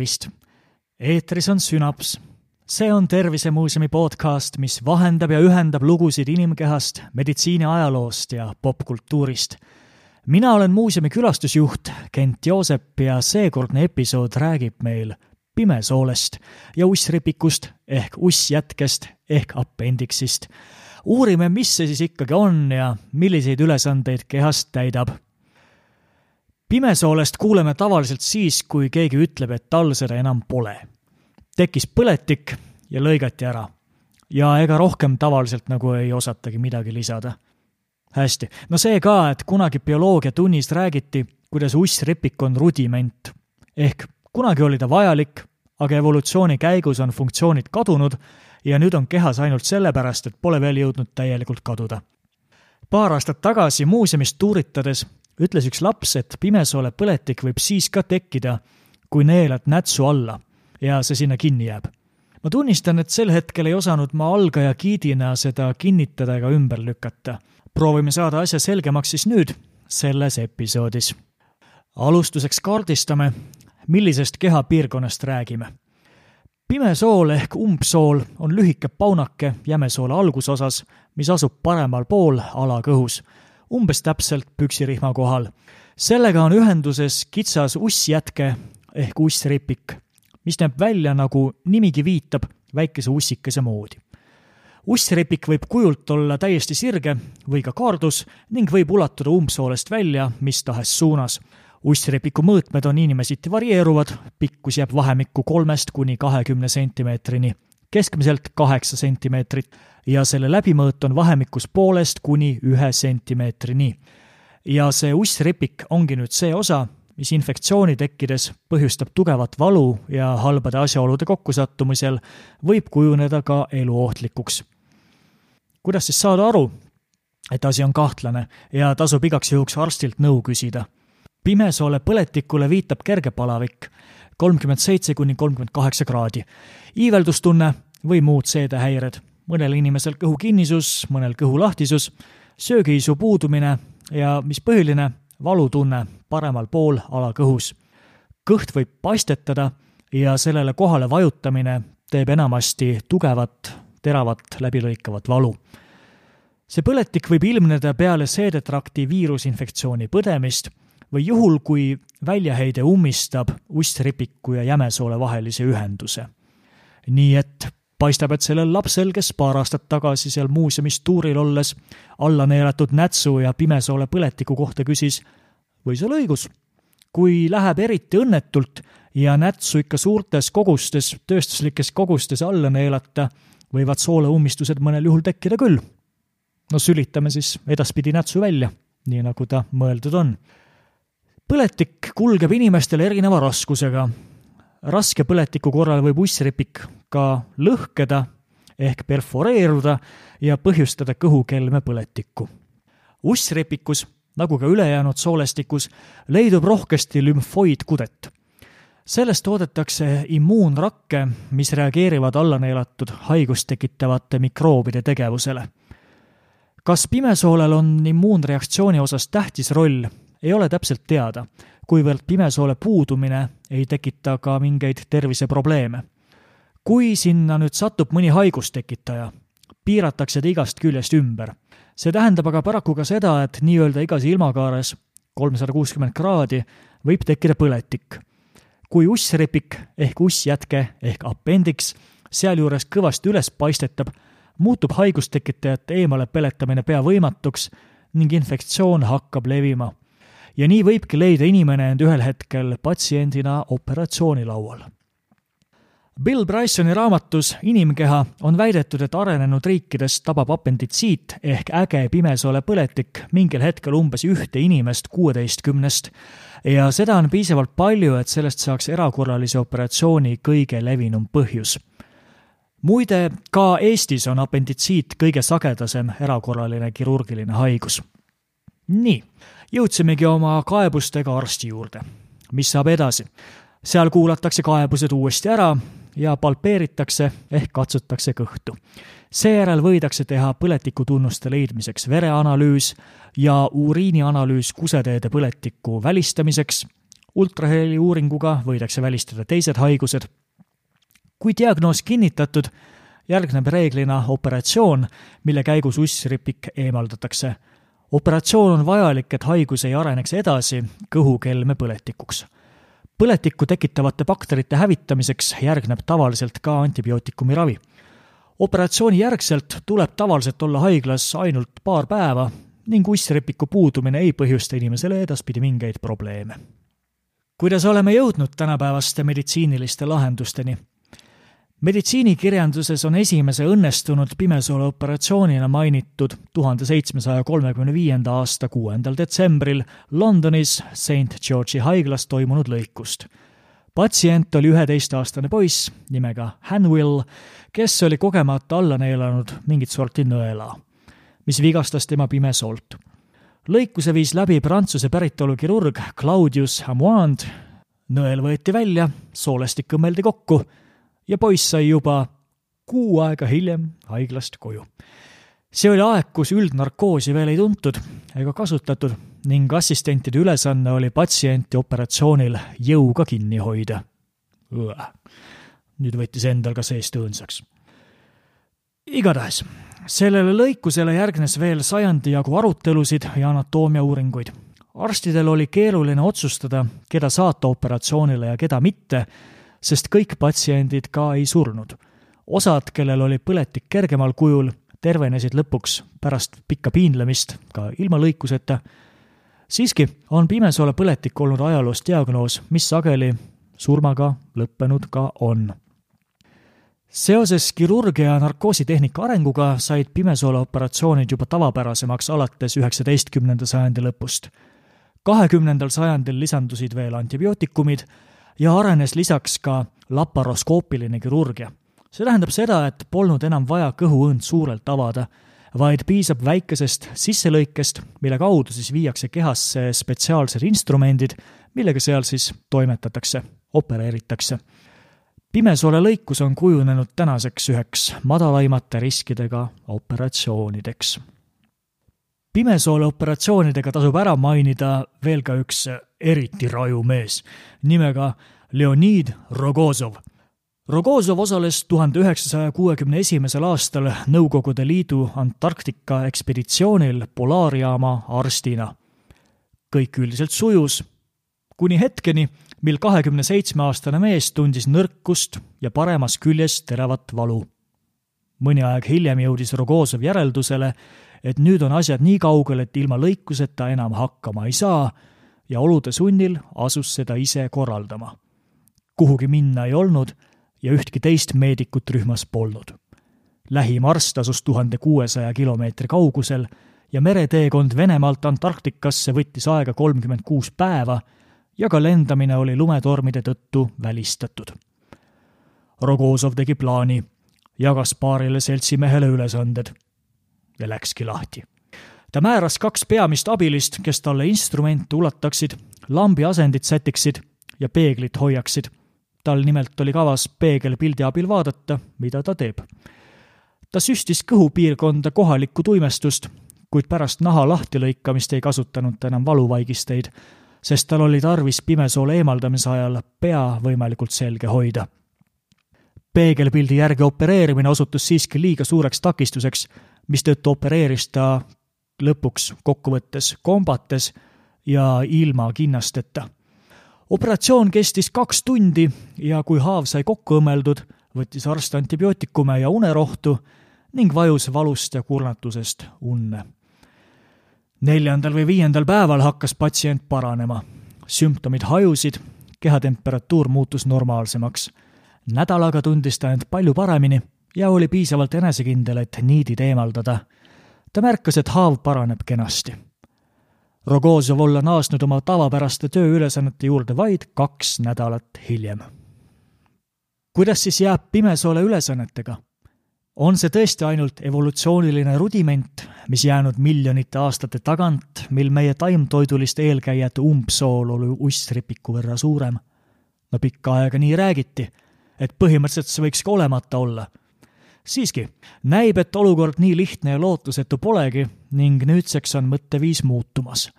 tervist! eetris on Sünaps. see on Tervisemuuseumi podcast, mis vahendab ja ühendab lugusid inimkehast, meditsiini ajaloost ja popkultuurist. mina olen muuseumi külastusjuht Kent Joosep ja seekordne episood räägib meil pimesoolest ja ussripikust ehk ussjätkest ehk apendiksist. uurime, mis see siis ikkagi on ja milliseid ülesandeid kehast täidab pimesoolest kuuleme tavaliselt siis, kui keegi ütleb, et tal seda enam pole. tekkis põletik ja lõigati ära. ja ega rohkem tavaliselt nagu ei osatagi midagi lisada. hästi, no see ka, et kunagi bioloogiatunnis räägiti, kuidas ussripik on rudiment. ehk kunagi oli ta vajalik, aga evolutsiooni käigus on funktsioonid kadunud ja nüüd on kehas ainult sellepärast, et pole veel jõudnud täielikult kaduda. paar aastat tagasi muuseumist tuuritades ütles üks laps, et pimesoole põletik võib siis ka tekkida, kui neelad nätsu alla ja see sinna kinni jääb. ma tunnistan, et sel hetkel ei osanud ma algaja giidina seda kinnitada ega ümber lükata. proovime saada asja selgemaks siis nüüd, selles episoodis. alustuseks kaardistame, millisest kehapiirkonnast räägime pimesool ehk umbsool on lühike paunake jämesoole algusosas, mis asub paremal pool alakõhus umbes täpselt püksirihma kohal. sellega on ühenduses kitsas ussjätke ehk ussripik, mis näeb välja, nagu nimigi viitab, väikese ussikese moodi. ussripik võib kujult olla täiesti sirge või ka kaardus ning võib ulatuda umbsoolest välja mis tahes suunas ussripiku mõõtmed on inimesiti varieeruvad, pikkus jääb vahemikku kolmest kuni kahekümne sentimeetrini, keskmiselt kaheksa sentimeetrit ja selle läbimõõt on vahemikus poolest kuni ühe sentimeetrini. ja see ussripik ongi nüüd see osa, mis infektsiooni tekkides põhjustab tugevat valu ja halbade asjaolude kokkusattumisel võib kujuneda ka eluohtlikuks. kuidas siis saada aru, et asi on kahtlane ja tasub igaks juhuks arstilt nõu küsida? pimesoole põletikule viitab kerge palavik, kolmkümmend seitse kuni kolmkümmend kaheksa kraadi, iiveldustunne või muud seedehäired mõnel inimesel kõhukinnisus, mõnel kõhulahtisus, söögiisu puudumine ja mis põhiline, valutunne paremal pool alakõhus. kõht võib paistetada ja sellele kohale vajutamine teeb enamasti tugevat, teravat, läbilõikavat valu. see põletik võib ilmneda peale seedetrakti viirusinfektsiooni põdemist või juhul, kui väljaheide ummistab ussripiku ja jämesoole vahelise ühenduse. nii et paistab, et sellel lapsel, kes paar aastat tagasi seal muuseumis tuuril olles alla neelatud nätsu ja pimesoole põletiku kohta küsis, võis olla õigus. kui läheb eriti õnnetult ja nätsu ikka suurtes kogustes, tööstuslikes kogustes alla neelata, võivad sooleummistused mõnel juhul tekkida küll. no sülitame siis edaspidi nätsu välja, nii nagu ta mõeldud on. Põletik kulgeb inimestel erineva raskusega raske põletiku korral võib ussripik ka lõhkeda ehk perforeeruda ja põhjustada kõhukelme põletikku. ussripikus, nagu ka ülejäänud soolestikus, leidub rohkesti lümfoidkudet. sellest toodetakse immuunrakke, mis reageerivad allaneelatud haigust tekitavate mikroobide tegevusele. kas pimesoolel on immuunreaktsiooni osas tähtis roll, ei ole täpselt teada kuivõrd pimesoole puudumine ei tekita ka mingeid terviseprobleeme. kui sinna nüüd satub mõni haigustekitaja, piiratakse ta igast küljest ümber. see tähendab aga paraku ka seda, et nii-öelda igas ilmakaares kolmsada kuuskümmend kraadi võib tekkida põletik. kui ussripik ehk ussjätke ehk apendiks sealjuures kõvasti üles paistetab, muutub haigustekitajate eemale peletamine pea võimatuks ning infektsioon hakkab levima ja nii võibki leida inimene end ühel hetkel patsiendina operatsioonilaual. Bill Brysoni raamatus Inimkeha on väidetud, et arenenud riikides tabab apenditsiit ehk äge pimesoole põletik mingil hetkel umbes ühte inimest kuueteistkümnest ja seda on piisavalt palju, et sellest saaks erakorralise operatsiooni kõige levinum põhjus muide, ka Eestis on apenditsiit kõige sagedasem erakorraline kirurgiline haigus. nii, jõudsimegi oma kaebustega arsti juurde. mis saab edasi? seal kuulatakse kaebused uuesti ära ja palpeeritakse ehk katsutakse kõhtu. seejärel võidakse teha põletikutunnuste leidmiseks vereanalüüs ja uriinianalüüs kuseteede põletiku välistamiseks, ultraheli uuringuga võidakse välistada teised haigused. kui diagnoos kinnitatud, järgneb reeglina operatsioon, mille käigus ussripik eemaldatakse. Operatsioon on vajalik, et haigus ei areneks edasi kõhukelme põletikuks. põletikku tekitavate bakterite hävitamiseks järgneb tavaliselt ka antibiootikumi ravi. operatsiooni järgselt tuleb tavaliselt olla haiglas ainult paar päeva ning ussripiku puudumine ei põhjusta inimesele edaspidi mingeid probleeme. kuidas oleme jõudnud tänapäevaste meditsiiniliste lahendusteni? Meditsiinikirjanduses on esimese õnnestunud pimesoole operatsioonina mainitud tuhande seitsmesaja kolmekümne viienda aasta kuuendal detsembril Londonis St George'i haiglas toimunud lõikust. patsient oli üheteistaastane poiss nimega Hanwill, kes oli kogemata alla neelanud mingit sorti nõela, mis vigastas tema pimesoolt. lõikuse viis läbi Prantsuse päritolu kirurg Claudius Hamoand, nõel võeti välja, soolestik õmmeldi kokku ja poiss sai juba kuu aega hiljem haiglast koju. see oli aeg, kus üldnarkoosi veel ei tuntud ega kasutatud ning assistentide ülesanne oli patsienti operatsioonil jõuga kinni hoida. nüüd võttis endal ka seest õõnsaks. igatahes, sellele lõikusele järgnes veel sajandi jagu arutelusid ja anatoomiauuringuid. arstidel oli keeruline otsustada, keda saata operatsioonile ja keda mitte sest kõik patsiendid ka ei surnud. osad, kellel oli põletik kergemal kujul, tervenesid lõpuks pärast pikka piinlemist ka ilma lõikuseta. siiski on pimesoole põletik olnud ajaloos diagnoos, mis sageli surmaga lõppenud ka on. seoses kirurgia ja narkoositehnika arenguga said pimesoole operatsioonid juba tavapärasemaks alates üheksateistkümnenda sajandi lõpust. kahekümnendal sajandil lisandusid veel antibiootikumid ja arenes lisaks ka laparoskoopiline kirurgia. see tähendab seda, et polnud enam vaja kõhuõõnd suurelt avada, vaid piisab väikesest sisselõikest, mille kaudu siis viiakse kehasse spetsiaalsed instrumendid, millega seal siis toimetatakse, opereeritakse. pimesoole lõikus on kujunenud tänaseks üheks madalaimate riskidega operatsioonideks pimesoole operatsioonidega tasub ära mainida veel ka üks eriti raju mees nimega Leonid Rogozov. Rogozov osales tuhande üheksasaja kuuekümne esimesel aastal Nõukogude Liidu Antarktika ekspeditsioonil polaarjaama arstina. kõik üldiselt sujus, kuni hetkeni, mil kahekümne seitsme aastane mees tundis nõrkust ja paremas küljes teravat valu. mõni aeg hiljem jõudis Rogozov järeldusele, et nüüd on asjad nii kaugel, et ilma lõikuseta enam hakkama ei saa ja olude sunnil asus seda ise korraldama. kuhugi minna ei olnud ja ühtki teist meedikut rühmas polnud. lähim arst asus tuhande kuuesaja kilomeetri kaugusel ja mereteekond Venemaalt Antarktikasse võttis aega kolmkümmend kuus päeva ja ka lendamine oli lumetormide tõttu välistatud. Rogozov tegi plaani, jagas paarile seltsimehele ülesanded ja läkski lahti. ta määras kaks peamist abilist, kes talle instrumente ulataksid, lambi asendit sätiksid ja peeglit hoiaksid. tal nimelt oli kavas peegelpildi abil vaadata, mida ta teeb. ta süstis kõhupiirkonda kohalikku tuimestust, kuid pärast naha lahtilõikamist ei kasutanud ta enam valuvaigisteid, sest tal oli tarvis pimesoole eemaldamise ajal pea võimalikult selge hoida peegelpildi järgi opereerimine osutus siiski liiga suureks takistuseks mistõttu opereeris ta lõpuks kokkuvõttes kombates ja ilma kinnasteta. operatsioon kestis kaks tundi ja kui haav sai kokku õmmeldud, võttis arst antibiootikume ja unerohtu ning vajus valust ja kurnatusest unne. neljandal või viiendal päeval hakkas patsient paranema. sümptomid hajusid, kehatemperatuur muutus normaalsemaks. nädalaga tundis ta end palju paremini ja oli piisavalt enesekindel, et niidid eemaldada. ta märkas, et haav paraneb kenasti. Rogozov olla naasnud oma tavapäraste tööülesannete juurde vaid kaks nädalat hiljem. kuidas siis jääb pimesoole ülesannetega? on see tõesti ainult evolutsiooniline rudiment, mis jäänud miljonite aastate tagant, mil meie taimtoiduliste eelkäijate umbsool oli ussripiku võrra suurem? no pikka aega nii räägiti, et põhimõtteliselt see võiks ka olemata olla siiski, näib, et olukord nii lihtne ja lootusetu polegi ning nüüdseks on mõtteviis muutumas.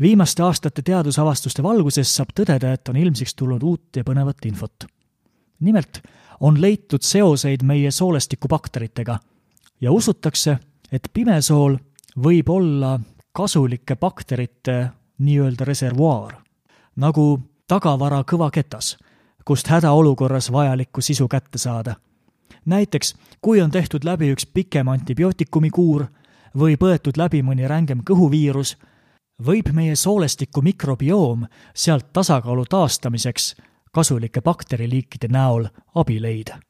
viimaste aastate teadusavastuste valguses saab tõdeda, et on ilmsiks tulnud uut ja põnevat infot. nimelt on leitud seoseid meie soolestikubakteritega ja usutakse, et pimesool võib olla kasulike bakterite nii-öelda reservuaar, nagu tagavara kõvaketas, kust hädaolukorras vajalikku sisu kätte saada. Näiteks, kui on tehtud läbi üks pikem antibiootikumi kuur või põetud läbi mõni rängem kõhuviirus, võib meie soolestiku mikrobioom sealt tasakaalu taastamiseks kasulike bakteriliikide näol abi leida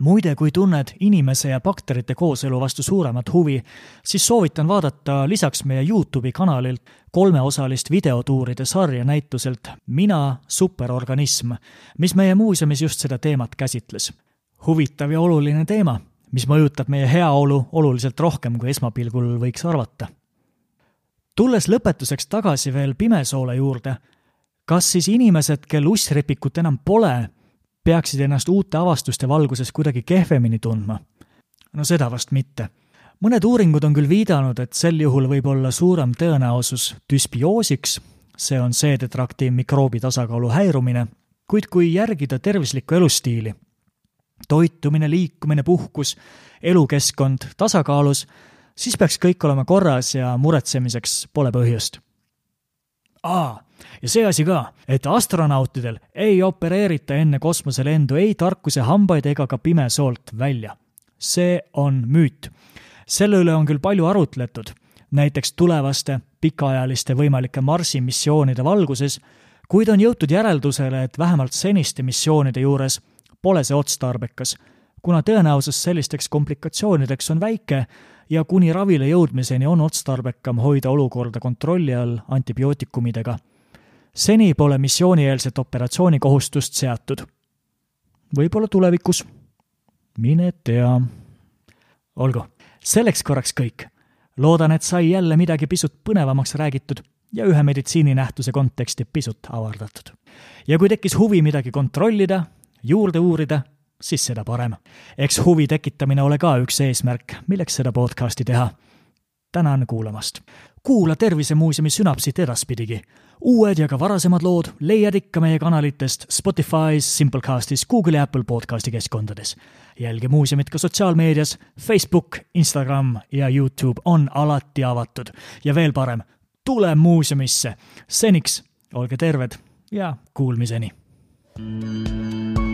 muide, kui tunned inimese ja bakterite kooselu vastu suuremat huvi, siis soovitan vaadata lisaks meie Youtube'i kanalilt kolmeosalist videotuuride sarja näituselt Mina, superorganism, mis meie muuseumis just seda teemat käsitles. Huvitav ja oluline teema, mis mõjutab meie heaolu oluliselt rohkem, kui esmapilgul võiks arvata. tulles lõpetuseks tagasi veel pimesoole juurde, kas siis inimesed, kel ussripikut enam pole, peaksid ennast uute avastuste valguses kuidagi kehvemini tundma? no seda vast mitte. mõned uuringud on küll viidanud, et sel juhul võib olla suurem tõenäosus düsbioosiks, see on seedetrakti mikroobi tasakaalu häirumine, kuid kui järgida tervislikku elustiili, toitumine, liikumine, puhkus, elukeskkond tasakaalus, siis peaks kõik olema korras ja muretsemiseks pole põhjust. aa, ja see asi ka, et astronautidel ei opereerita enne kosmoselendu ei tarkusehambaid ega ka pimesoolt välja. see on müüt. selle üle on küll palju arutletud, näiteks tulevaste pikaajaliste võimalike Marsi missioonide valguses, kuid on jõutud järeldusele, et vähemalt seniste missioonide juures pole see otstarbekas, kuna tõenäosus sellisteks komplikatsioonideks on väike ja kuni ravile jõudmiseni on otstarbekam hoida olukorda kontrolli all antibiootikumidega seni pole missioonieelset operatsioonikohustust seatud. võib-olla tulevikus. mine tea. olgu, selleks korraks kõik. loodan, et sai jälle midagi pisut põnevamaks räägitud ja ühe meditsiininähtuse konteksti pisut avardatud. ja kui tekkis huvi midagi kontrollida, juurde uurida, siis seda parem. eks huvi tekitamine ole ka üks eesmärk, milleks seda podcasti teha. tänan kuulamast. kuula Tervisemuuseumi sünapsit edaspidigi uued ja ka varasemad lood leiad ikka meie kanalitest Spotify's, Simplecastis, Google ja Apple podcasti keskkondades. jälgi muuseumit ka sotsiaalmeedias, Facebook, Instagram ja Youtube on alati avatud. ja veel parem, tule muuseumisse. seniks olge terved ja kuulmiseni. thank you